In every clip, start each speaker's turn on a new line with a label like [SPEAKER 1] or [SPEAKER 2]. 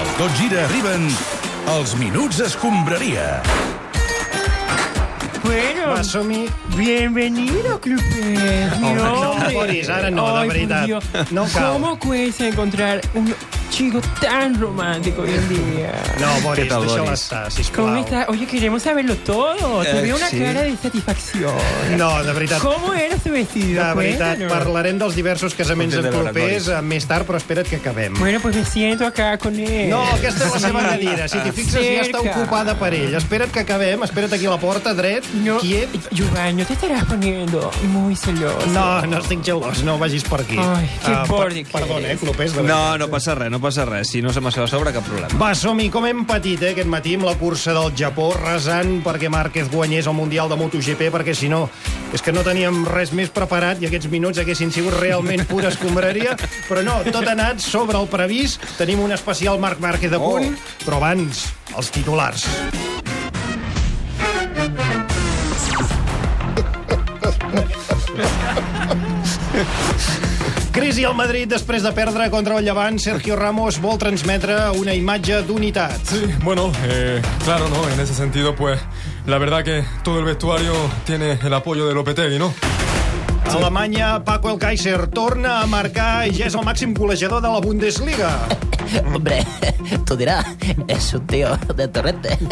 [SPEAKER 1] Al Tot Gira arriben els Minuts Escombraria.
[SPEAKER 2] Bueno,
[SPEAKER 3] Va, som-hi.
[SPEAKER 2] bienvenido, Clupet. Mi
[SPEAKER 3] Home, no,
[SPEAKER 2] nombre.
[SPEAKER 3] Boris, ara no, de
[SPEAKER 2] Ay, por
[SPEAKER 3] veritat.
[SPEAKER 2] Dios.
[SPEAKER 3] No cal.
[SPEAKER 2] ¿Cómo cuesta encontrar un chico tan romántico hoy en día?
[SPEAKER 3] No, Boris,
[SPEAKER 4] tal, Boris?
[SPEAKER 3] estar, sisplau.
[SPEAKER 2] ¿Cómo está? Oye, queremos saberlo todo. Te
[SPEAKER 4] Eh,
[SPEAKER 2] veo una
[SPEAKER 4] sí.
[SPEAKER 2] cara de satisfacción.
[SPEAKER 3] No, de veritat.
[SPEAKER 2] ¿Cómo era su vestido?
[SPEAKER 3] De veritat,
[SPEAKER 2] Cuéntanos.
[SPEAKER 3] parlarem dels diversos casaments en
[SPEAKER 4] de veure,
[SPEAKER 3] eh, més tard, però espera't que acabem.
[SPEAKER 2] Bueno, pues me siento acá con él.
[SPEAKER 3] No, aquesta és la seva cadira. Si t'hi fixes, ja està
[SPEAKER 2] Cerca.
[SPEAKER 3] ocupada per ell. Espera't que acabem, espera't aquí a la porta, dret,
[SPEAKER 2] No,
[SPEAKER 3] quiet.
[SPEAKER 2] Giovanni, no te estarás poniendo muy celoso.
[SPEAKER 3] No, no estic gelós, no vagis per aquí.
[SPEAKER 2] Ai, que
[SPEAKER 3] Ah,
[SPEAKER 2] bordi
[SPEAKER 3] per,
[SPEAKER 2] que
[SPEAKER 3] Perdona, eh,
[SPEAKER 2] eres.
[SPEAKER 3] Clopés, de
[SPEAKER 4] No, no passa res, no passa res. Si no se m'ha a sobre, cap problema.
[SPEAKER 3] Va, som-hi, com hem patit eh, aquest matí amb la cursa del Japó, resant perquè Márquez guanyés el Mundial de MotoGP, perquè si no, és que no teníem res més preparat i aquests minuts haguessin sigut realment pura escombraria, però no, tot ha anat sobre el previst. Tenim un especial Marc Márquez a punt,
[SPEAKER 4] Oh.
[SPEAKER 3] però abans, els titulars. Crisi al Madrid després de perdre contra el Llevant. Sergio Ramos vol transmetre una imatge d'unitat.
[SPEAKER 5] Sí, bueno, eh, claro, ¿no? En ese sentido, pues, la verdad que todo el vestuario tiene el apoyo de Lopetegui, ¿no?
[SPEAKER 3] A Alemanya, Paco El Kaiser torna a marcar i ja és el màxim golejador de la Bundesliga.
[SPEAKER 6] Hombre, tú dirás, es un tío de torrente.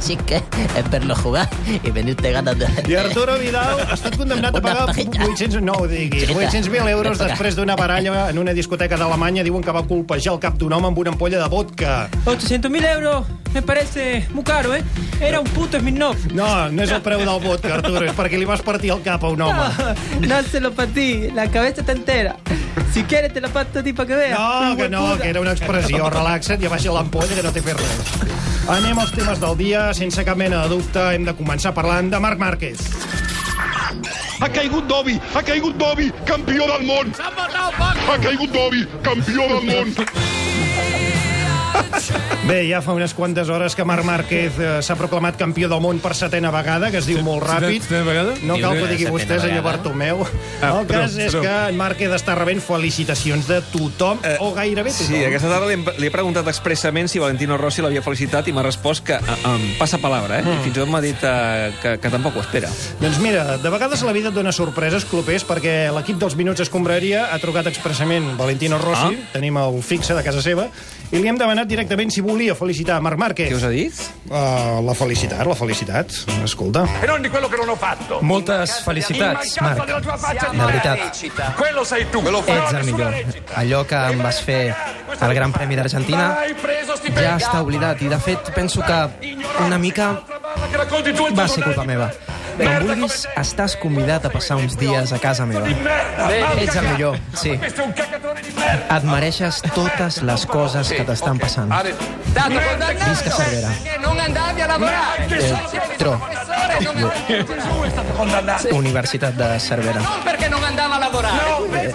[SPEAKER 6] Sí que es verlo jugar y venirte ganas de...
[SPEAKER 3] I Arturo Vidal ha estat condemnat a pagar
[SPEAKER 6] pajilla.
[SPEAKER 3] 800, no ho diguis, 800.000 euros després d'una baralla en una discoteca d'Alemanya. Diuen que va colpejar el cap d'un home amb una ampolla de vodka.
[SPEAKER 2] 800 mil euros me parece muy caro, ¿eh? Era un puto Smirnov.
[SPEAKER 3] No, no és el preu del vodka, Arturo, és perquè li vas partir el cap a un home.
[SPEAKER 2] No se lo para ti, la cabeza está entera. Si quieres te la parto a ti para que veas.
[SPEAKER 3] No, que no, que era una expressió. Relaxa't i abaixa l'ampolla, que no té fet res. Anem als temes del dia. Sense cap mena de dubte, hem de començar parlant de Marc Márquez.
[SPEAKER 7] Ha caigut Dovi, ha caigut Dovi, campió del món. Ha caigut Dovi, campió del món.
[SPEAKER 3] Bé, ja fa unes quantes hores que Marc Márquez eh, s'ha proclamat campió del món per setena vegada, que es diu molt ràpid.
[SPEAKER 5] setena vegada?
[SPEAKER 3] No cal que ho digui vostè, senyor. Bartomeu.
[SPEAKER 5] Ah,
[SPEAKER 3] El cas
[SPEAKER 5] perdó,
[SPEAKER 3] és que en Márquez està rebent felicitacions de tothom, o gairebé tothom.
[SPEAKER 4] Sí, aquesta tarda li, hem- li he preguntat expressament si Valentino Rossi l'havia felicitat i m'ha respost que uh, um, passa palabra, eh? I fins i tot m'ha dit que, que tampoc ho espera.
[SPEAKER 3] Doncs mira, de vegades la vida et dona sorpreses, clopers, perquè l'equip dels Minuts Escombraria ha trucat expressament Valentino Rossi,
[SPEAKER 4] Ah.
[SPEAKER 3] tenim el fixe de casa seva, i li hem demanat directament si volia felicitar Marc Márquez.
[SPEAKER 4] Què us ha dit?
[SPEAKER 3] Uh, la felicitat, la felicitat. Escolta.
[SPEAKER 7] E non di quello che non ho fatto.
[SPEAKER 8] Moltes felicitats, Marc. De veritat,
[SPEAKER 7] Quello sei tu. Me lo
[SPEAKER 8] ets el millor. Allò que em vas fer al Gran Premi d'Argentina ja està oblidat i, de fet, penso que una mica
[SPEAKER 7] e
[SPEAKER 8] va ser culpa meva. Quan vulguis, estàs convidat a passar uns dies a casa meva. Ets el millor, sí. Et mereixes totes les coses que t'estan passant. Visca Cervera. Eh, tro. Universitat de Cervera.
[SPEAKER 9] Andava a lavorare.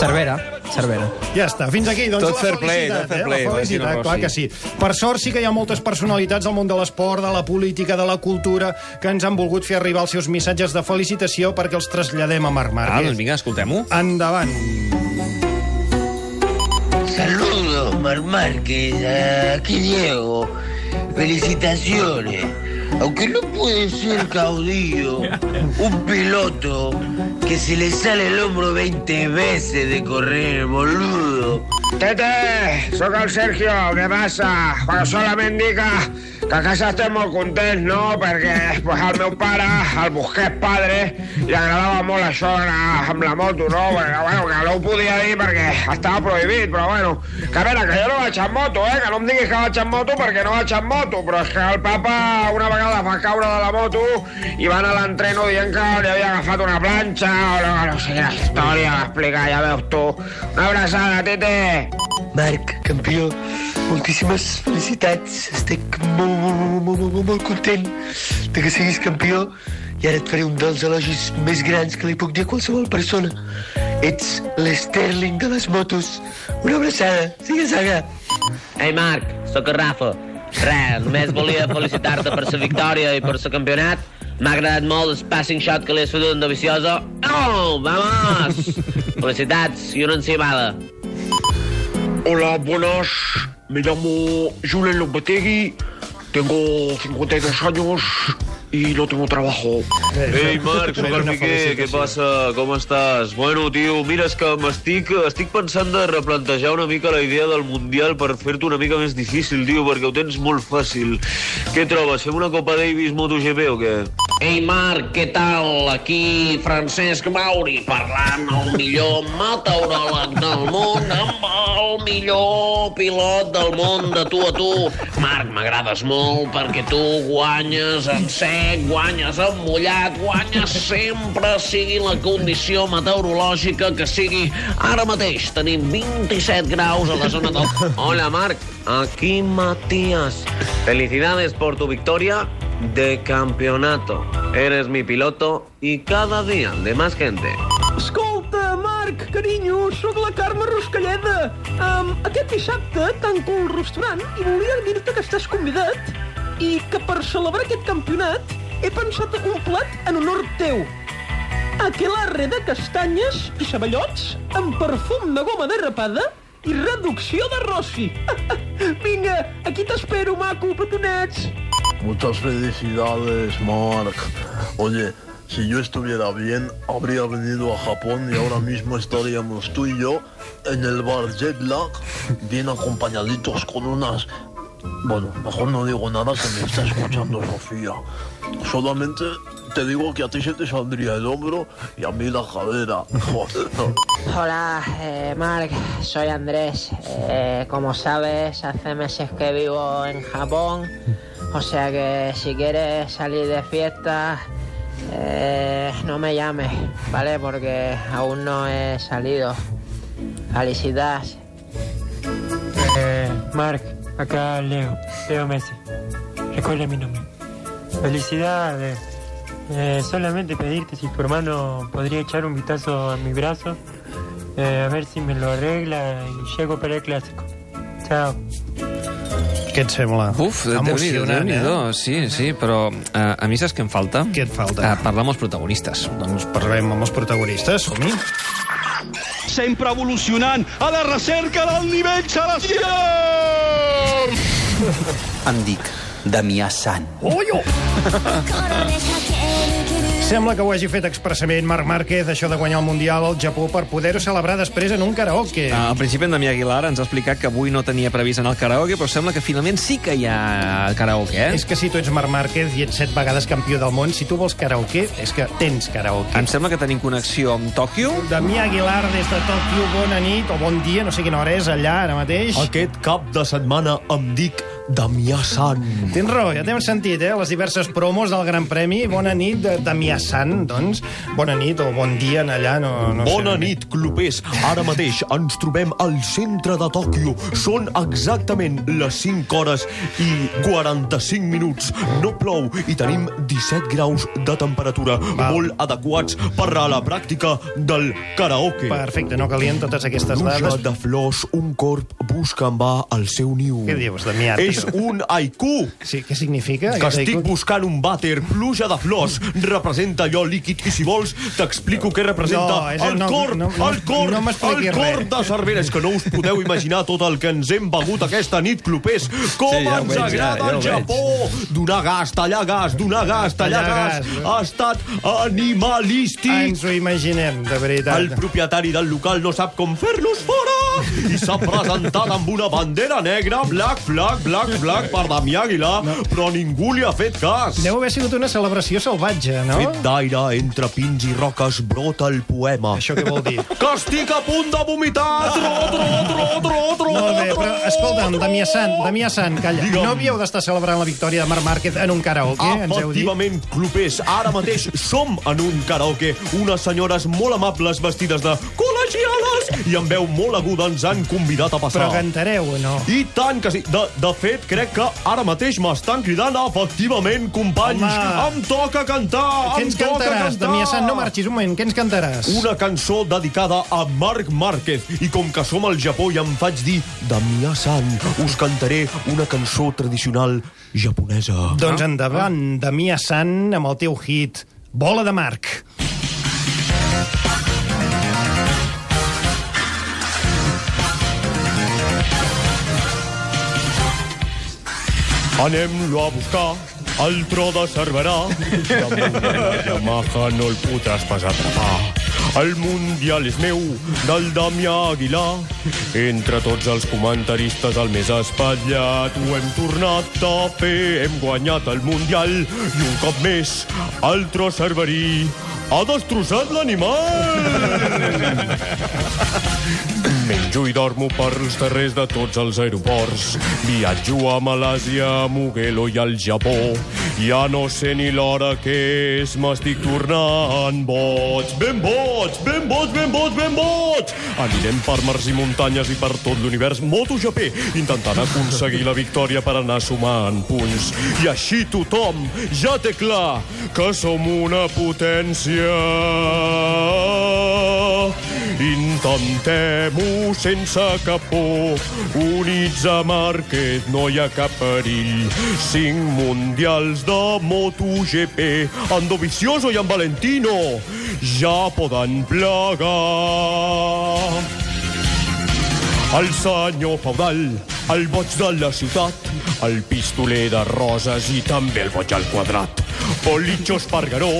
[SPEAKER 8] Cervera, Cervera.
[SPEAKER 3] Ja està, fins aquí. Doncs
[SPEAKER 4] Tot
[SPEAKER 3] la
[SPEAKER 4] fair play,
[SPEAKER 3] felicitat,
[SPEAKER 4] tot fair
[SPEAKER 3] eh?
[SPEAKER 4] play,
[SPEAKER 3] La
[SPEAKER 4] Valentino
[SPEAKER 3] felicitat, clar que sí. Per sort sí que hi ha moltes personalitats del món de l'esport, de la política, de la cultura, que ens han volgut fer arribar els seus missatges de felicitació perquè els traslladem a Marc
[SPEAKER 4] Ah,
[SPEAKER 3] Márquez.
[SPEAKER 4] doncs vinga, escoltem-ho.
[SPEAKER 3] Endavant.
[SPEAKER 10] Saludos, Mar Márquez. Aquí Diego. Felicitaciones. Aunque no puede ser caudillo, un piloto que se le sale el hombro 20 veces de correr, boludo.
[SPEAKER 11] Tete, sóc el Sergio, què passa? Però solament dir que, que a casa estem molt contents, no? Perquè pues, el meu pare, el Busquets padre, li agradava molt això d'anar amb la moto, no? Perquè, bueno, que no ho podia dir perquè estava prohibit, però bueno, que que jo no vaig amb moto, eh? Que no em diguis que vaig amb moto perquè no vaig amb moto, però és que el papa una vegada va caure de la moto i va anar a l'entreno dient que li havia agafat una planxa o no, no sé quina història va explicar, ja veus tu. Una abraçada, Tete!
[SPEAKER 10] Marc, campió, moltíssimes felicitats. Estic molt, molt, molt, molt, molt content de que siguis campió i ara et faré un dels elogis més grans que li puc dir a qualsevol persona. Ets l'Sterling de les motos. Una abraçada. Sigue saga.
[SPEAKER 6] Ei, Marc, sóc el Rafa. Res, només volia felicitar-te per la victòria i per el campionat. M'ha agradat molt el passing shot que li has fet un de. Oh, vamos! Felicitats i una encimada.
[SPEAKER 11] Hola, buenas. me llamo Julen Lopetegui, tengo 52 años y no tengo trabajo.
[SPEAKER 12] Ei, Marc, sóc el Piqué, què passa? Com estàs? Bueno, tio, mira, és que m'estic estic pensant de replantejar una mica la idea del Mundial per fer-t'ho una mica més difícil, tio, perquè ho tens molt fàcil. Què trobes? Fem una Copa Davis MotoGP o què?
[SPEAKER 6] Ei, Marc, què tal? Aquí Francesc Mauri parlant el millor meteoròleg del món amb el millor pilot del món de tu a tu. Marc, m'agrades molt perquè tu guanyes en sec, guanyes en mullat, guanyes sempre sigui la condició meteorològica que sigui. Ara mateix tenim 27 graus a la zona del...
[SPEAKER 12] Hola, Marc. Aquí Matías. Felicidades por tu victoria de campeonato. Eres mi piloto y cada día de más gente.
[SPEAKER 13] Escolta, Marc, carinyo, sóc la Carme Ruscalleda. Um, aquest dissabte tanco el restaurant i volia dir-te que estàs convidat i que per celebrar aquest campionat he pensat un plat en honor teu. Aquelarre de castanyes i ceballots amb perfum de goma derrapada i reducció de rossi. Vinga, aquí t'espero, maco, petonets.
[SPEAKER 14] Muchas felicidades, Mark. Oye, si yo estuviera bien, habría venido a Japón y ahora mismo estaríamos tú y yo en el bar Jet Lag, bien acompañaditos con unas... Bueno, mejor no digo nada que me está escuchando Sofía. Solamente te digo que a ti se te saldría el hombro y a mí la cadera. Joder.
[SPEAKER 15] Hola, eh, Marc, soy Andrés. Eh, como sabes, hace meses que vivo en Japón, o sea que si quieres salir de fiesta, eh, no me llames, ¿vale? Porque aún no he salido. Felicidades.
[SPEAKER 16] Eh, Marc, acá Leo, Leo Messi. Recuerda mi nombre. Felicidades. Eh, solamente pedirte si tu hermano podría echar un vistazo a mi brazo, eh, a ver si me lo arregla y llego para el clásico. Chao.
[SPEAKER 3] Què et sembla?
[SPEAKER 4] Uf,
[SPEAKER 3] Emocionant,
[SPEAKER 4] déu
[SPEAKER 3] eh?
[SPEAKER 4] Sí, sí, però uh, a mi saps què em falta?
[SPEAKER 3] Què et falta?
[SPEAKER 4] Uh, parlar amb els protagonistes.
[SPEAKER 3] Doncs parlem amb els protagonistes, som-hi.
[SPEAKER 7] Sempre evolucionant a la recerca del nivell celestial!
[SPEAKER 17] Em dic Damià Sant.
[SPEAKER 3] Oyo! Sembla que ho hagi fet expressament Marc Márquez, això de guanyar el Mundial al Japó per poder-ho celebrar després en un karaoke.
[SPEAKER 4] Uh, al principi en Damià Aguilar ens ha explicat que avui no tenia previst anar al karaoke, però sembla que finalment sí que hi ha karaoke, eh?
[SPEAKER 3] És que si tu ets Marc Márquez i ets set vegades campió del món, si tu vols karaoke, és que tens karaoke.
[SPEAKER 4] Em sembla que tenim connexió amb Tòquio.
[SPEAKER 3] Damià Aguilar des de Tòquio, bona nit o bon dia, no sé quina hora és allà ara mateix.
[SPEAKER 18] Aquest cap de setmana em dic Damià Sant.
[SPEAKER 3] Tens raó, ja t'hem sentit, eh? Les diverses promos del Gran Premi. Bona nit, de Damià Sant, doncs. Bona nit o bon dia en allà, no, no
[SPEAKER 18] Bona
[SPEAKER 3] sé.
[SPEAKER 18] nit, clubers. Ara mateix ens trobem al centre de Tòquio. Són exactament les 5 hores i 45 minuts. No plou i tenim 17 graus de temperatura,
[SPEAKER 3] Val.
[SPEAKER 18] molt adequats per a la pràctica del karaoke.
[SPEAKER 3] Perfecte, no calien totes aquestes
[SPEAKER 18] Pluja
[SPEAKER 3] dades.
[SPEAKER 18] de flors, un corp busca en va al seu niu.
[SPEAKER 3] Què dius, Damià?
[SPEAKER 18] És un haiku.
[SPEAKER 3] Sí, què significa?
[SPEAKER 18] Que estic
[SPEAKER 3] haiku?
[SPEAKER 18] buscant un vàter, pluja de flors, representa allò líquid, i si vols t'explico què representa
[SPEAKER 3] No, és-
[SPEAKER 18] el
[SPEAKER 3] no,
[SPEAKER 18] cor,
[SPEAKER 3] no, no,
[SPEAKER 18] el cor,
[SPEAKER 3] no
[SPEAKER 18] el cor de Cervera. És que no us podeu imaginar tot el que ens hem begut aquesta nit, clubers. Com
[SPEAKER 4] Sí, ja
[SPEAKER 18] ens
[SPEAKER 4] veig, ja,
[SPEAKER 18] agrada
[SPEAKER 4] ja ho
[SPEAKER 18] el Japó. Donar gas, tallar gas, donar gas, tallar,
[SPEAKER 3] Tallar
[SPEAKER 18] gas.
[SPEAKER 3] gas.
[SPEAKER 18] Ha estat animalístic.
[SPEAKER 3] Ens ho imaginem, de veritat.
[SPEAKER 18] El propietari del local no sap com fer-los fora i s'ha presentat amb una bandera negra, black, black, black, black, per Damià Aguilar, però ningú li ha fet cas.
[SPEAKER 3] Deu haver sigut una celebració salvatge, no?
[SPEAKER 18] Fet d'aire, entre pins i roques, brota el poema.
[SPEAKER 3] Això què vol dir?
[SPEAKER 18] Que estic a punt de vomitar! Tro, tro, tro, tro, tro,
[SPEAKER 3] Molt bé, però escolta'm, Damià Sant, Damià Sant, calla.
[SPEAKER 18] Digue'm.
[SPEAKER 3] No havíeu d'estar celebrant la victòria de Marc Márquez en un karaoke, ens heu dit?
[SPEAKER 18] Efectivament, clubers, ara mateix som en un karaoke. Unes senyores molt amables vestides de col·legiales i amb veu molt aguda ens han convidat a passar.
[SPEAKER 3] Però cantareu o no?
[SPEAKER 18] I tant que sí. De, de fet, crec que ara mateix m'estan cridant efectivament, companys.
[SPEAKER 3] Home.
[SPEAKER 18] Em toca cantar,
[SPEAKER 3] Què
[SPEAKER 18] em
[SPEAKER 3] ens
[SPEAKER 18] toca
[SPEAKER 3] cantaràs,
[SPEAKER 18] cantar.
[SPEAKER 3] Damià Sant? No marxis un moment, què ens cantaràs?
[SPEAKER 18] Una cançó dedicada a Marc Márquez. I com que som al Japó i em faig dir Damià Sant, us cantaré una cançó tradicional japonesa.
[SPEAKER 3] Doncs endavant, Damià Sant, amb el teu hit Bola de Marc.
[SPEAKER 18] Anem-lo a buscar, el tro de Cerverà. Damunt de la Yamaha no el podràs pas atrapar. El Mundial és meu, del Damià Aguilar. Entre tots els comentaristes, el més espatllat. Ho hem tornat a fer, hem guanyat el Mundial. I un cop més, el tro cerverí ha destrossat l'animal! Menjo i dormo pels carrers de tots els aeroports. Viatjo a Malàsia, a Mugello i al Japó. Ja no sé ni l'hora que és, m'estic tornant boig. Ben boig, ben boig, ben boig, ben boig! Anirem per mars i muntanyes i per tot l'univers MotoGP, intentant aconseguir la victòria per anar sumant punts. I així tothom ja té clar que som una potència. Intentem-ho sense cap por. Units a Márquez no hi ha cap perill. Cinc mundials de MotoGP. En Dovizioso i en Valentino ja poden plegar. El senyor feudal, el boig de la ciutat, el pistoler de roses i també el boig al quadrat. Policho Espargaró,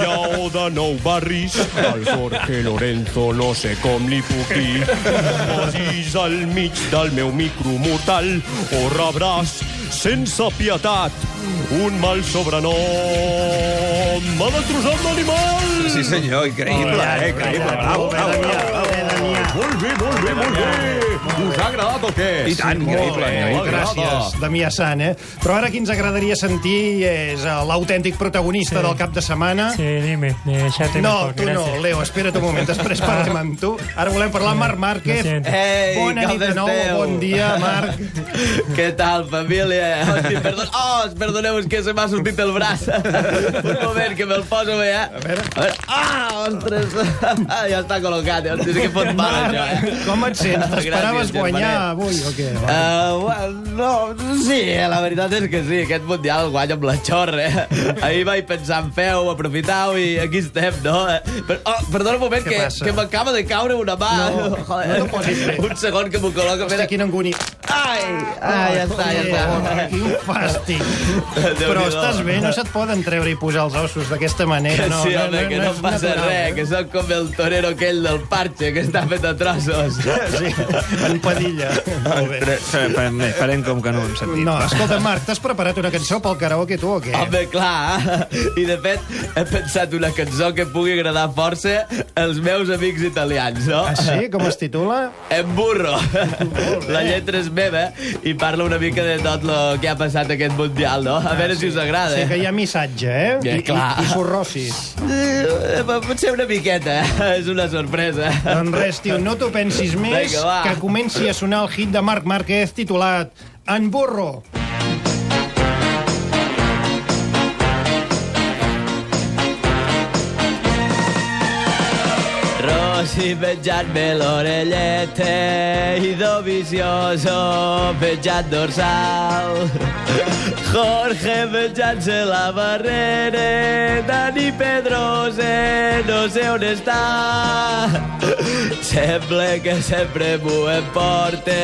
[SPEAKER 18] Lleó de Nou Barris, el Jorge Lorenzo, no sé com li puc dir. Posis al mig del meu micro mortal o rebràs sense pietat un mal sobrenom. M'ha destrossat l'animal!
[SPEAKER 4] Sí, senyor, increïble, eh? Increïble. Bravo, bravo, bravo.
[SPEAKER 18] Molt bé, molt bé, molt bé. Us ha agradat o què?
[SPEAKER 4] I tant, increïble, increïble.
[SPEAKER 3] Gràcies, Damià Sant, eh? Però ara qui ens agradaria sentir és eh, l'autèntic protagonista
[SPEAKER 16] Sí.
[SPEAKER 3] del cap de setmana.
[SPEAKER 16] Sí, dime, eh, te
[SPEAKER 3] No,
[SPEAKER 16] mejor,
[SPEAKER 3] tu no,
[SPEAKER 16] gracias.
[SPEAKER 3] Leo, espera't un moment, després parlem amb tu. Ara volem parlar amb Marc Márquez.
[SPEAKER 2] Ei,
[SPEAKER 3] Bona nit de nou,
[SPEAKER 2] esteu?
[SPEAKER 3] bon dia, Marc.
[SPEAKER 2] Què tal, família? Hosti, perdó... Oh, perdoneu, és que se m'ha sortit el braç. Un moment, que me'l poso bé, eh? A veure. A veure. Ah, ostres! ja està col·locat, eh? Hosti, sí que fot mal, eh?
[SPEAKER 3] Com et sents? T'esperaves guanyar avui o què?
[SPEAKER 2] Uh, no, sí, la veritat és que sí, aquest Mundial el guanya amb la xorra, eh? Ahir vaig pensar en feu, aprofitar-ho i aquí estem, no? Per, oh, perdona un moment, que, que m'acaba de caure una mà.
[SPEAKER 3] No,
[SPEAKER 2] Joder,
[SPEAKER 3] no t'ho posis bé.
[SPEAKER 2] Un segon que m'ho col·loca.
[SPEAKER 3] Hosti, quina angúnia.
[SPEAKER 2] Ai, ai, ja està, ja està.
[SPEAKER 3] Quin fàstic. Però estàs bé, no se't poden treure i posar els ossos d'aquesta manera.
[SPEAKER 2] Que
[SPEAKER 3] No,
[SPEAKER 2] sí, home, que no,
[SPEAKER 3] és
[SPEAKER 2] passa
[SPEAKER 3] natural,
[SPEAKER 2] res,
[SPEAKER 3] eh?
[SPEAKER 2] que sóc com el torero aquell del parche, que està fet a trossos.
[SPEAKER 3] Sí, en padilla. Molt bé.
[SPEAKER 4] Farem, com que no ho hem sentit.
[SPEAKER 3] No, escolta, Marc, t'has preparat una cançó pel karaoke tu o què?
[SPEAKER 2] Home, clar, i de fet he pensat una cançó que pugui agradar força als meus amics italians, no?
[SPEAKER 3] Ah, sí? Com es titula?
[SPEAKER 2] Em burro. La lletra és meva i parla una mica de tot el que ha passat aquest Mundial, no? A veure si us agrada.
[SPEAKER 3] Sí, que hi ha missatge, eh?
[SPEAKER 2] Ja,
[SPEAKER 3] I,
[SPEAKER 2] clar.
[SPEAKER 3] i, i sorrossis.
[SPEAKER 2] Eh, Potser una miqueta, eh? és una sorpresa.
[SPEAKER 3] Doncs res, tio, no t'ho pensis més,
[SPEAKER 2] Vinga, va.
[SPEAKER 3] que comenci a sonar el hit de Marc Márquez titulat En burro.
[SPEAKER 2] Rossi penjant-me l'orelleta i Dovizioso penjant dorsal. Jorge penjant-se la barrera, Dani Pedrosa no sé on està. Sembla que sempre m'ho emporta,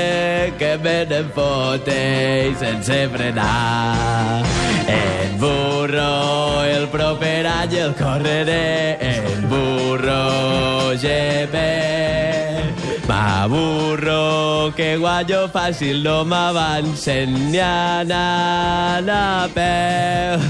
[SPEAKER 2] que me n'empote i sense frenar. En burro, el proper any el correré, en burro bebe. M'aburro que guanyo fàcil, no m'avancen ni anant a peu.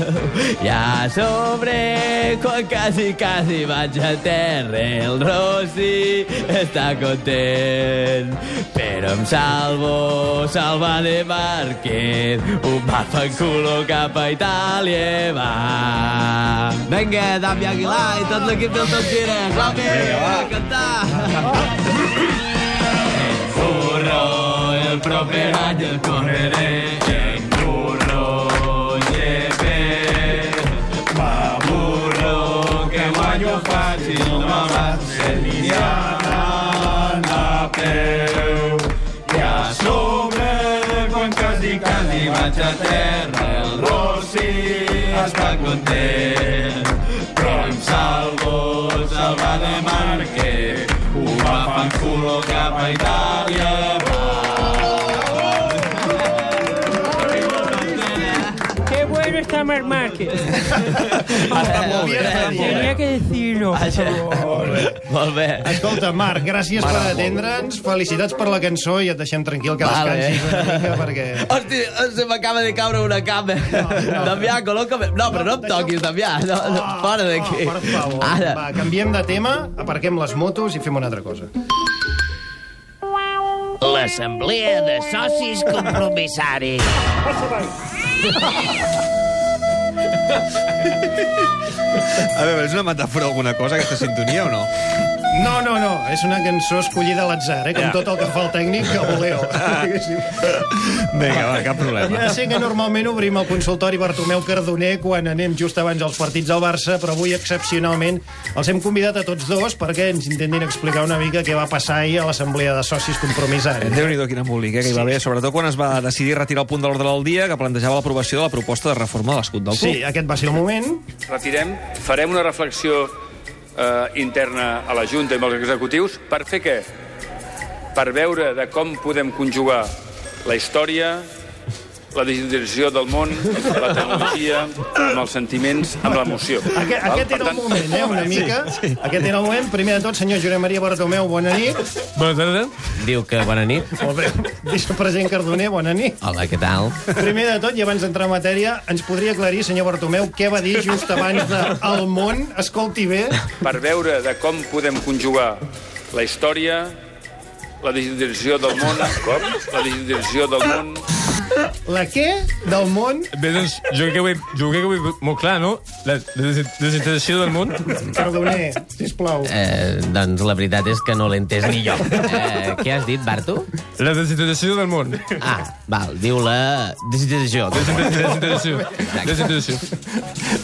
[SPEAKER 2] I a sobre, quan quasi, quasi vaig a terra, el Rossi està content. Però em salvo, salva de Márquez, un va fan culo cap a Itàlia, va. Vinga, Dami Aguilar i tot l'equip del Tot Gira. Som-hi, a cantar. Burro, proper any el correré en lleve. Burro, que fàcil, no a peu. Sobre, terra, el Rossi està content. Però em salvo, salva de Marque, ho va culo cap a Itàlia,
[SPEAKER 16] no Marc Márquez.
[SPEAKER 3] Tenía
[SPEAKER 16] Tenía que decirlo, por favor.
[SPEAKER 8] Molt bé.
[SPEAKER 3] Escolta, Marc, gràcies
[SPEAKER 8] M'ha
[SPEAKER 3] per atendre'ns, felicitats per la cançó i et deixem tranquil que
[SPEAKER 8] Vale.
[SPEAKER 3] descansis una mica perquè...
[SPEAKER 8] Hosti, se m'acaba de caure una cama. No, Damià, col·loca'm... No, però no em toquis, Damià. No, no, fora d'aquí.
[SPEAKER 3] Oh, per favor.
[SPEAKER 8] Ara.
[SPEAKER 3] Va, canviem de tema, aparquem les motos i fem una altra cosa.
[SPEAKER 6] L'assemblea de socis compromissaris.
[SPEAKER 4] A veure, és una metàfora alguna cosa, aquesta sintonia, o no?
[SPEAKER 3] No, no, no, és una cançó escollida a l'atzar, eh? Com
[SPEAKER 4] Ja.
[SPEAKER 3] tot el que fa el tècnic, que voleu.
[SPEAKER 4] Vinga, va, cap problema.
[SPEAKER 3] Ja sé que normalment obrim el consultori Bartomeu Cardoner quan anem just abans dels partits del Barça, però avui, excepcionalment, els hem convidat a tots dos perquè ens intentin explicar una mica què va passar ahir a l'Assemblea de Socis Compromissaris.
[SPEAKER 4] Déu-n'hi-do quin embolic, eh, que hi va haver, sobretot quan es va decidir retirar el punt de l'ordre del dia que plantejava l'aprovació de la proposta de reforma de l'escut del club.
[SPEAKER 3] Sí, aquest va ser el moment.
[SPEAKER 19] retirem, farem una reflexió eh, interna a la Junta i amb els executius per fer què? Per veure de com podem conjugar la història, la digitalització del món, la tecnologia, amb els sentiments, amb l'emoció.
[SPEAKER 3] Aquest, aquest era el
[SPEAKER 19] tant-
[SPEAKER 3] moment, eh, una mica. Aquest era el moment. Primer de tot, senyor Josep Maria Bartomeu, bona nit.
[SPEAKER 5] Bona tarda.
[SPEAKER 8] Diu que bona nit.
[SPEAKER 3] Molt bé. Vicepresident Cardoner, bona nit.
[SPEAKER 8] Hola, què tal?
[SPEAKER 3] Primer de tot, i abans d'entrar en matèria, ens podria aclarir, senyor Bartomeu, què va dir just abans de El món, escolti bé,
[SPEAKER 19] per veure de com podem conjugar la història, la digitalització del món, com? La digitalització del món,
[SPEAKER 3] la què del món...
[SPEAKER 5] Bé, doncs, jo crec que ho he, jo crec que ho he molt clar, no? La des- desintegració del món.
[SPEAKER 3] Cardoner, sisplau.
[SPEAKER 8] Eh, doncs la veritat és que no l'he entès ni jo. Eh, què has dit, Barto?
[SPEAKER 5] La desintegració del món.
[SPEAKER 8] Ah, val, diu la desintegració.
[SPEAKER 5] Desintegració. Desintegració.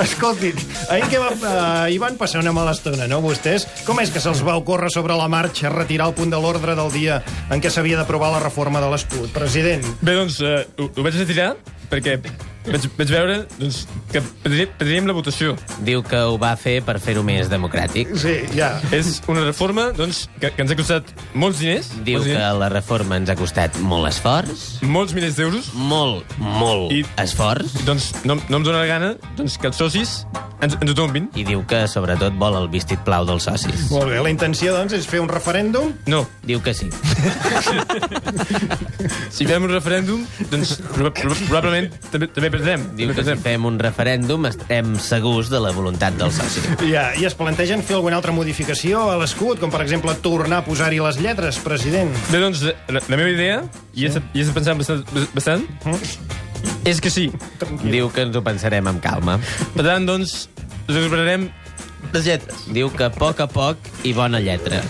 [SPEAKER 3] Escolti, ahir, que va, eh, hi van passar una mala estona, no, vostès? Com és que se'ls va ocórrer sobre la marxa retirar el punt de l'ordre del dia en què s'havia d'aprovar la reforma de l'escut? President,
[SPEAKER 5] Bé, doncs, eh, ho, ho vaig retirar perquè vaig, vaig veure doncs, que perdríem, la votació.
[SPEAKER 8] Diu que ho va fer per fer-ho més democràtic.
[SPEAKER 3] Sí, ja.
[SPEAKER 5] És una reforma doncs, que, que ens ha costat molts diners.
[SPEAKER 8] Diu
[SPEAKER 5] molts
[SPEAKER 8] que
[SPEAKER 5] diners,
[SPEAKER 8] la reforma ens ha costat molt esforç,
[SPEAKER 5] molts milers d'euros.
[SPEAKER 8] molt, molt
[SPEAKER 5] I-
[SPEAKER 8] esforç,
[SPEAKER 5] Doncs no, no em dóna la gana doncs, que els socis ens, ens ho tombin.
[SPEAKER 8] i diu que sobretot vol el vestit blau dels socis.
[SPEAKER 3] molt bé, la intenció, doncs, és fer un referèndum?
[SPEAKER 5] No.
[SPEAKER 8] Diu que sí.
[SPEAKER 5] Si fem un referèndum, doncs proba- proba- probablement també, també perdrem.
[SPEAKER 8] Diu
[SPEAKER 5] també
[SPEAKER 8] que si
[SPEAKER 5] perdrem.
[SPEAKER 8] fem un referèndum estem segurs de la voluntat del soci.
[SPEAKER 3] Ja, i es plantegen fer alguna altra modificació a l'escut, com per exemple tornar a posar-hi les lletres, president?
[SPEAKER 5] Bé, doncs, la, la meva idea, i he estat, i he estat pensant bastant, bastant és que sí.
[SPEAKER 8] Diu que ens ho pensarem amb calma.
[SPEAKER 5] Per tant, doncs, recuperarem les lletres.
[SPEAKER 8] Diu que a poc a poc i bona lletra.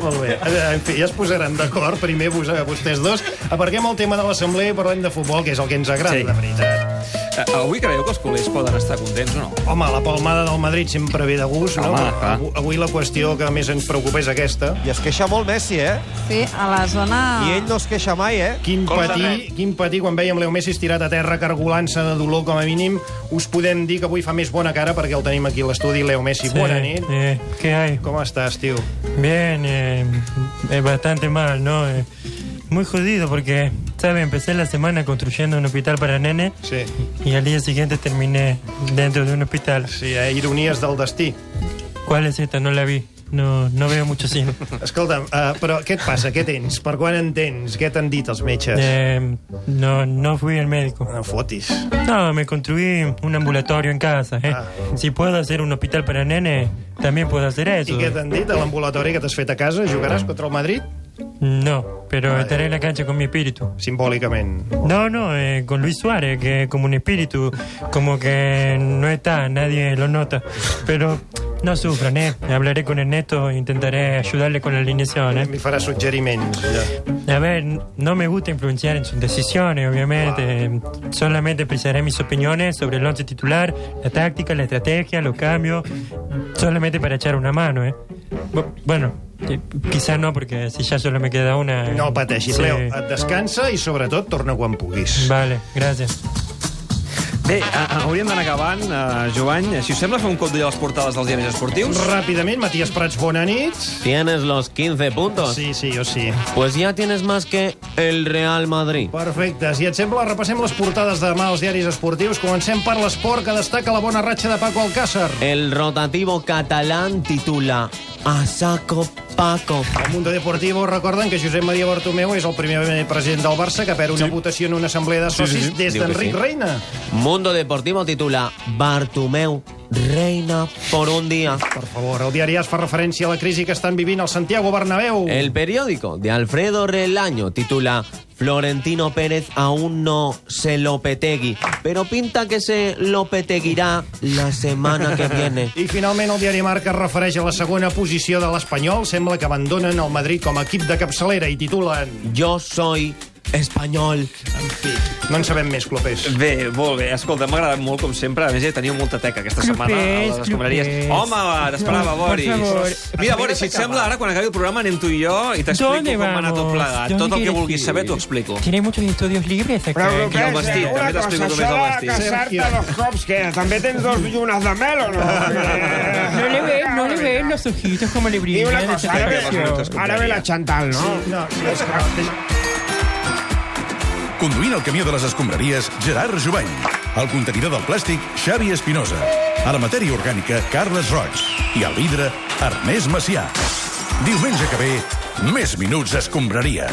[SPEAKER 3] Molt bé. En fi, ja es posaran d'acord, primer vos, vostès dos. Aparquem el tema de l'assemblea i parlem de futbol, que és el que ens agrada,
[SPEAKER 4] Sí.
[SPEAKER 3] de veritat.
[SPEAKER 4] Eh, Avui creieu que els culers poden estar contents o no?
[SPEAKER 3] Home, la palmada del Madrid sempre ve de gust, no?
[SPEAKER 4] Home,
[SPEAKER 3] Però
[SPEAKER 4] clar.
[SPEAKER 3] Avui, avui la qüestió que més ens preocupa és aquesta.
[SPEAKER 20] I es queixa molt Messi, eh?
[SPEAKER 21] Sí, a la zona...
[SPEAKER 20] I ell no es queixa mai, eh?
[SPEAKER 3] Quin patí, quin patí quan vèiem Leo Messi estirat a terra cargolant-se de dolor com a mínim. Us podem dir que avui fa més bona cara perquè el tenim aquí a l'estudi. Leo Messi,
[SPEAKER 16] Sí,
[SPEAKER 3] bona nit.
[SPEAKER 16] eh, ¿Qué hay?
[SPEAKER 3] Com estàs, tio?
[SPEAKER 16] Bien, eh, eh, bastante mal, ¿no? Eh, muy jodido porque, ¿sabe? Empecé la semana construyendo un hospital para nene
[SPEAKER 3] Sí.
[SPEAKER 16] y al día siguiente terminé dentro de un hospital.
[SPEAKER 3] Sí, eh, ironies del destí.
[SPEAKER 16] ¿Cuál es esta? No la vi. No, no veo mucho cine.
[SPEAKER 3] Escolta, uh, però què et passa? Què tens? Per quan en tens? Què t'han dit els metges?
[SPEAKER 16] Eh, no, no fui al médico.
[SPEAKER 3] No fotis.
[SPEAKER 16] No, me construí un ambulatorio en casa. ¿eh? Si puedo hacer un hospital para nene, también puedo hacer eso.
[SPEAKER 3] I què t'han dit a l'ambulatori que t'has fet a casa? Jugaràs contra el Madrid?
[SPEAKER 16] No, pero estaré en la cancha con mi espíritu.
[SPEAKER 3] Simbòlicament.
[SPEAKER 16] No, no, eh, con Luis Suárez, que como un espíritu, como que no está, nadie lo nota. Pero no sufran, ¿eh? Hablaré con Ernesto e intentaré ayudarle con la alineación, ¿eh?
[SPEAKER 3] Li farà suggeriments. Ja.
[SPEAKER 16] A ver, no me gusta influenciar en sus decisiones, obviamente. Solamente expresaré mis opiniones sobre el once titular, la táctica, la estrategia, los cambios. Solamente para echar una mano, ¿eh? Bu- Bueno, eh, quizás no, porque si ya solo me queda una...
[SPEAKER 3] No pateixis,
[SPEAKER 16] sí.
[SPEAKER 3] Leo. Et descansa i, sobretot, torna quan puguis.
[SPEAKER 16] Vale, gracias.
[SPEAKER 4] Bé, a- a- hauríem d'anar acabant, uh, Jovany. Si us sembla, fer un cop d'ull a les portades dels diaris esportius.
[SPEAKER 3] Ràpidament, Matías Prats, bona nit.
[SPEAKER 2] ¿Tienes los 15 puntos?
[SPEAKER 3] Sí, sí, yo sí.
[SPEAKER 2] Pues ya tienes más que el Real Madrid.
[SPEAKER 3] Perfecte. Si et sembla, repassem les portades de demà als diaris esportius. Comencem per l'esport, que destaca la bona ratxa de Paco Alcácer.
[SPEAKER 2] El rotativo catalán titula A saco Paco.
[SPEAKER 3] El Mundo Deportivo recorden que Josep Maria Bartomeu és el primer president del Barça que perd una votació en una assemblea de
[SPEAKER 2] Sí, sí,
[SPEAKER 3] socis
[SPEAKER 2] sí.
[SPEAKER 3] des d'Enric
[SPEAKER 2] sí.
[SPEAKER 3] Reina.
[SPEAKER 2] Mundo Deportivo titula Bartomeu reina por un día.
[SPEAKER 3] Per favor, el diari AS fa referència a la crisi que estan vivint al Santiago Bernabéu.
[SPEAKER 2] El periódico de Alfredo Relaño titula Florentino Pérez aún no se lo petegui, pero pinta que se lo peteguirá la semana que viene.
[SPEAKER 3] I finalment el diari Marca es refereix a la segona posició de l'Espanyol. Sembla que abandonen el Madrid com a equip de capçalera i titulen...
[SPEAKER 2] Jo soy espanyol.
[SPEAKER 3] No en sabem més, Clopés.
[SPEAKER 4] Bé, molt bé. Escolta, m'ha agradat molt, com sempre. A més, ja teniu molta teca aquesta setmana a les escombraries.
[SPEAKER 22] Clopés.
[SPEAKER 4] Home, t'esperava, Boris. Mira, Boris, si et sembla, ara, quan acabi el programa, anem tu i jo i t'explico
[SPEAKER 16] ¿Dónde
[SPEAKER 4] com va anar tot
[SPEAKER 16] vamos?
[SPEAKER 4] plegat.
[SPEAKER 16] ¿Dónde
[SPEAKER 4] Tot el que vulguis
[SPEAKER 16] ir?
[SPEAKER 4] saber t'ho explico.
[SPEAKER 16] Tiene muchos estudios libres.
[SPEAKER 11] Però,
[SPEAKER 4] I el vestit,
[SPEAKER 11] una
[SPEAKER 4] també t'explico
[SPEAKER 11] cosa,
[SPEAKER 4] com és el
[SPEAKER 11] això de
[SPEAKER 4] vestit.
[SPEAKER 11] casar-te dos cops, que també tens dos llunes de mel o no?
[SPEAKER 16] No le ves, no le ves los ojitos como le brillan.
[SPEAKER 11] una cosa, ara ve, ve la Chantal, no?
[SPEAKER 3] No, és que...
[SPEAKER 23] Conduint el camió de les escombraries, Gerard Jubany. El contenidor del plàstic, Xavi Espinosa. A la matèria orgànica, Carles Roig. I al vidre, Ernest Macià. Diumenge que ve, més minuts escombraria.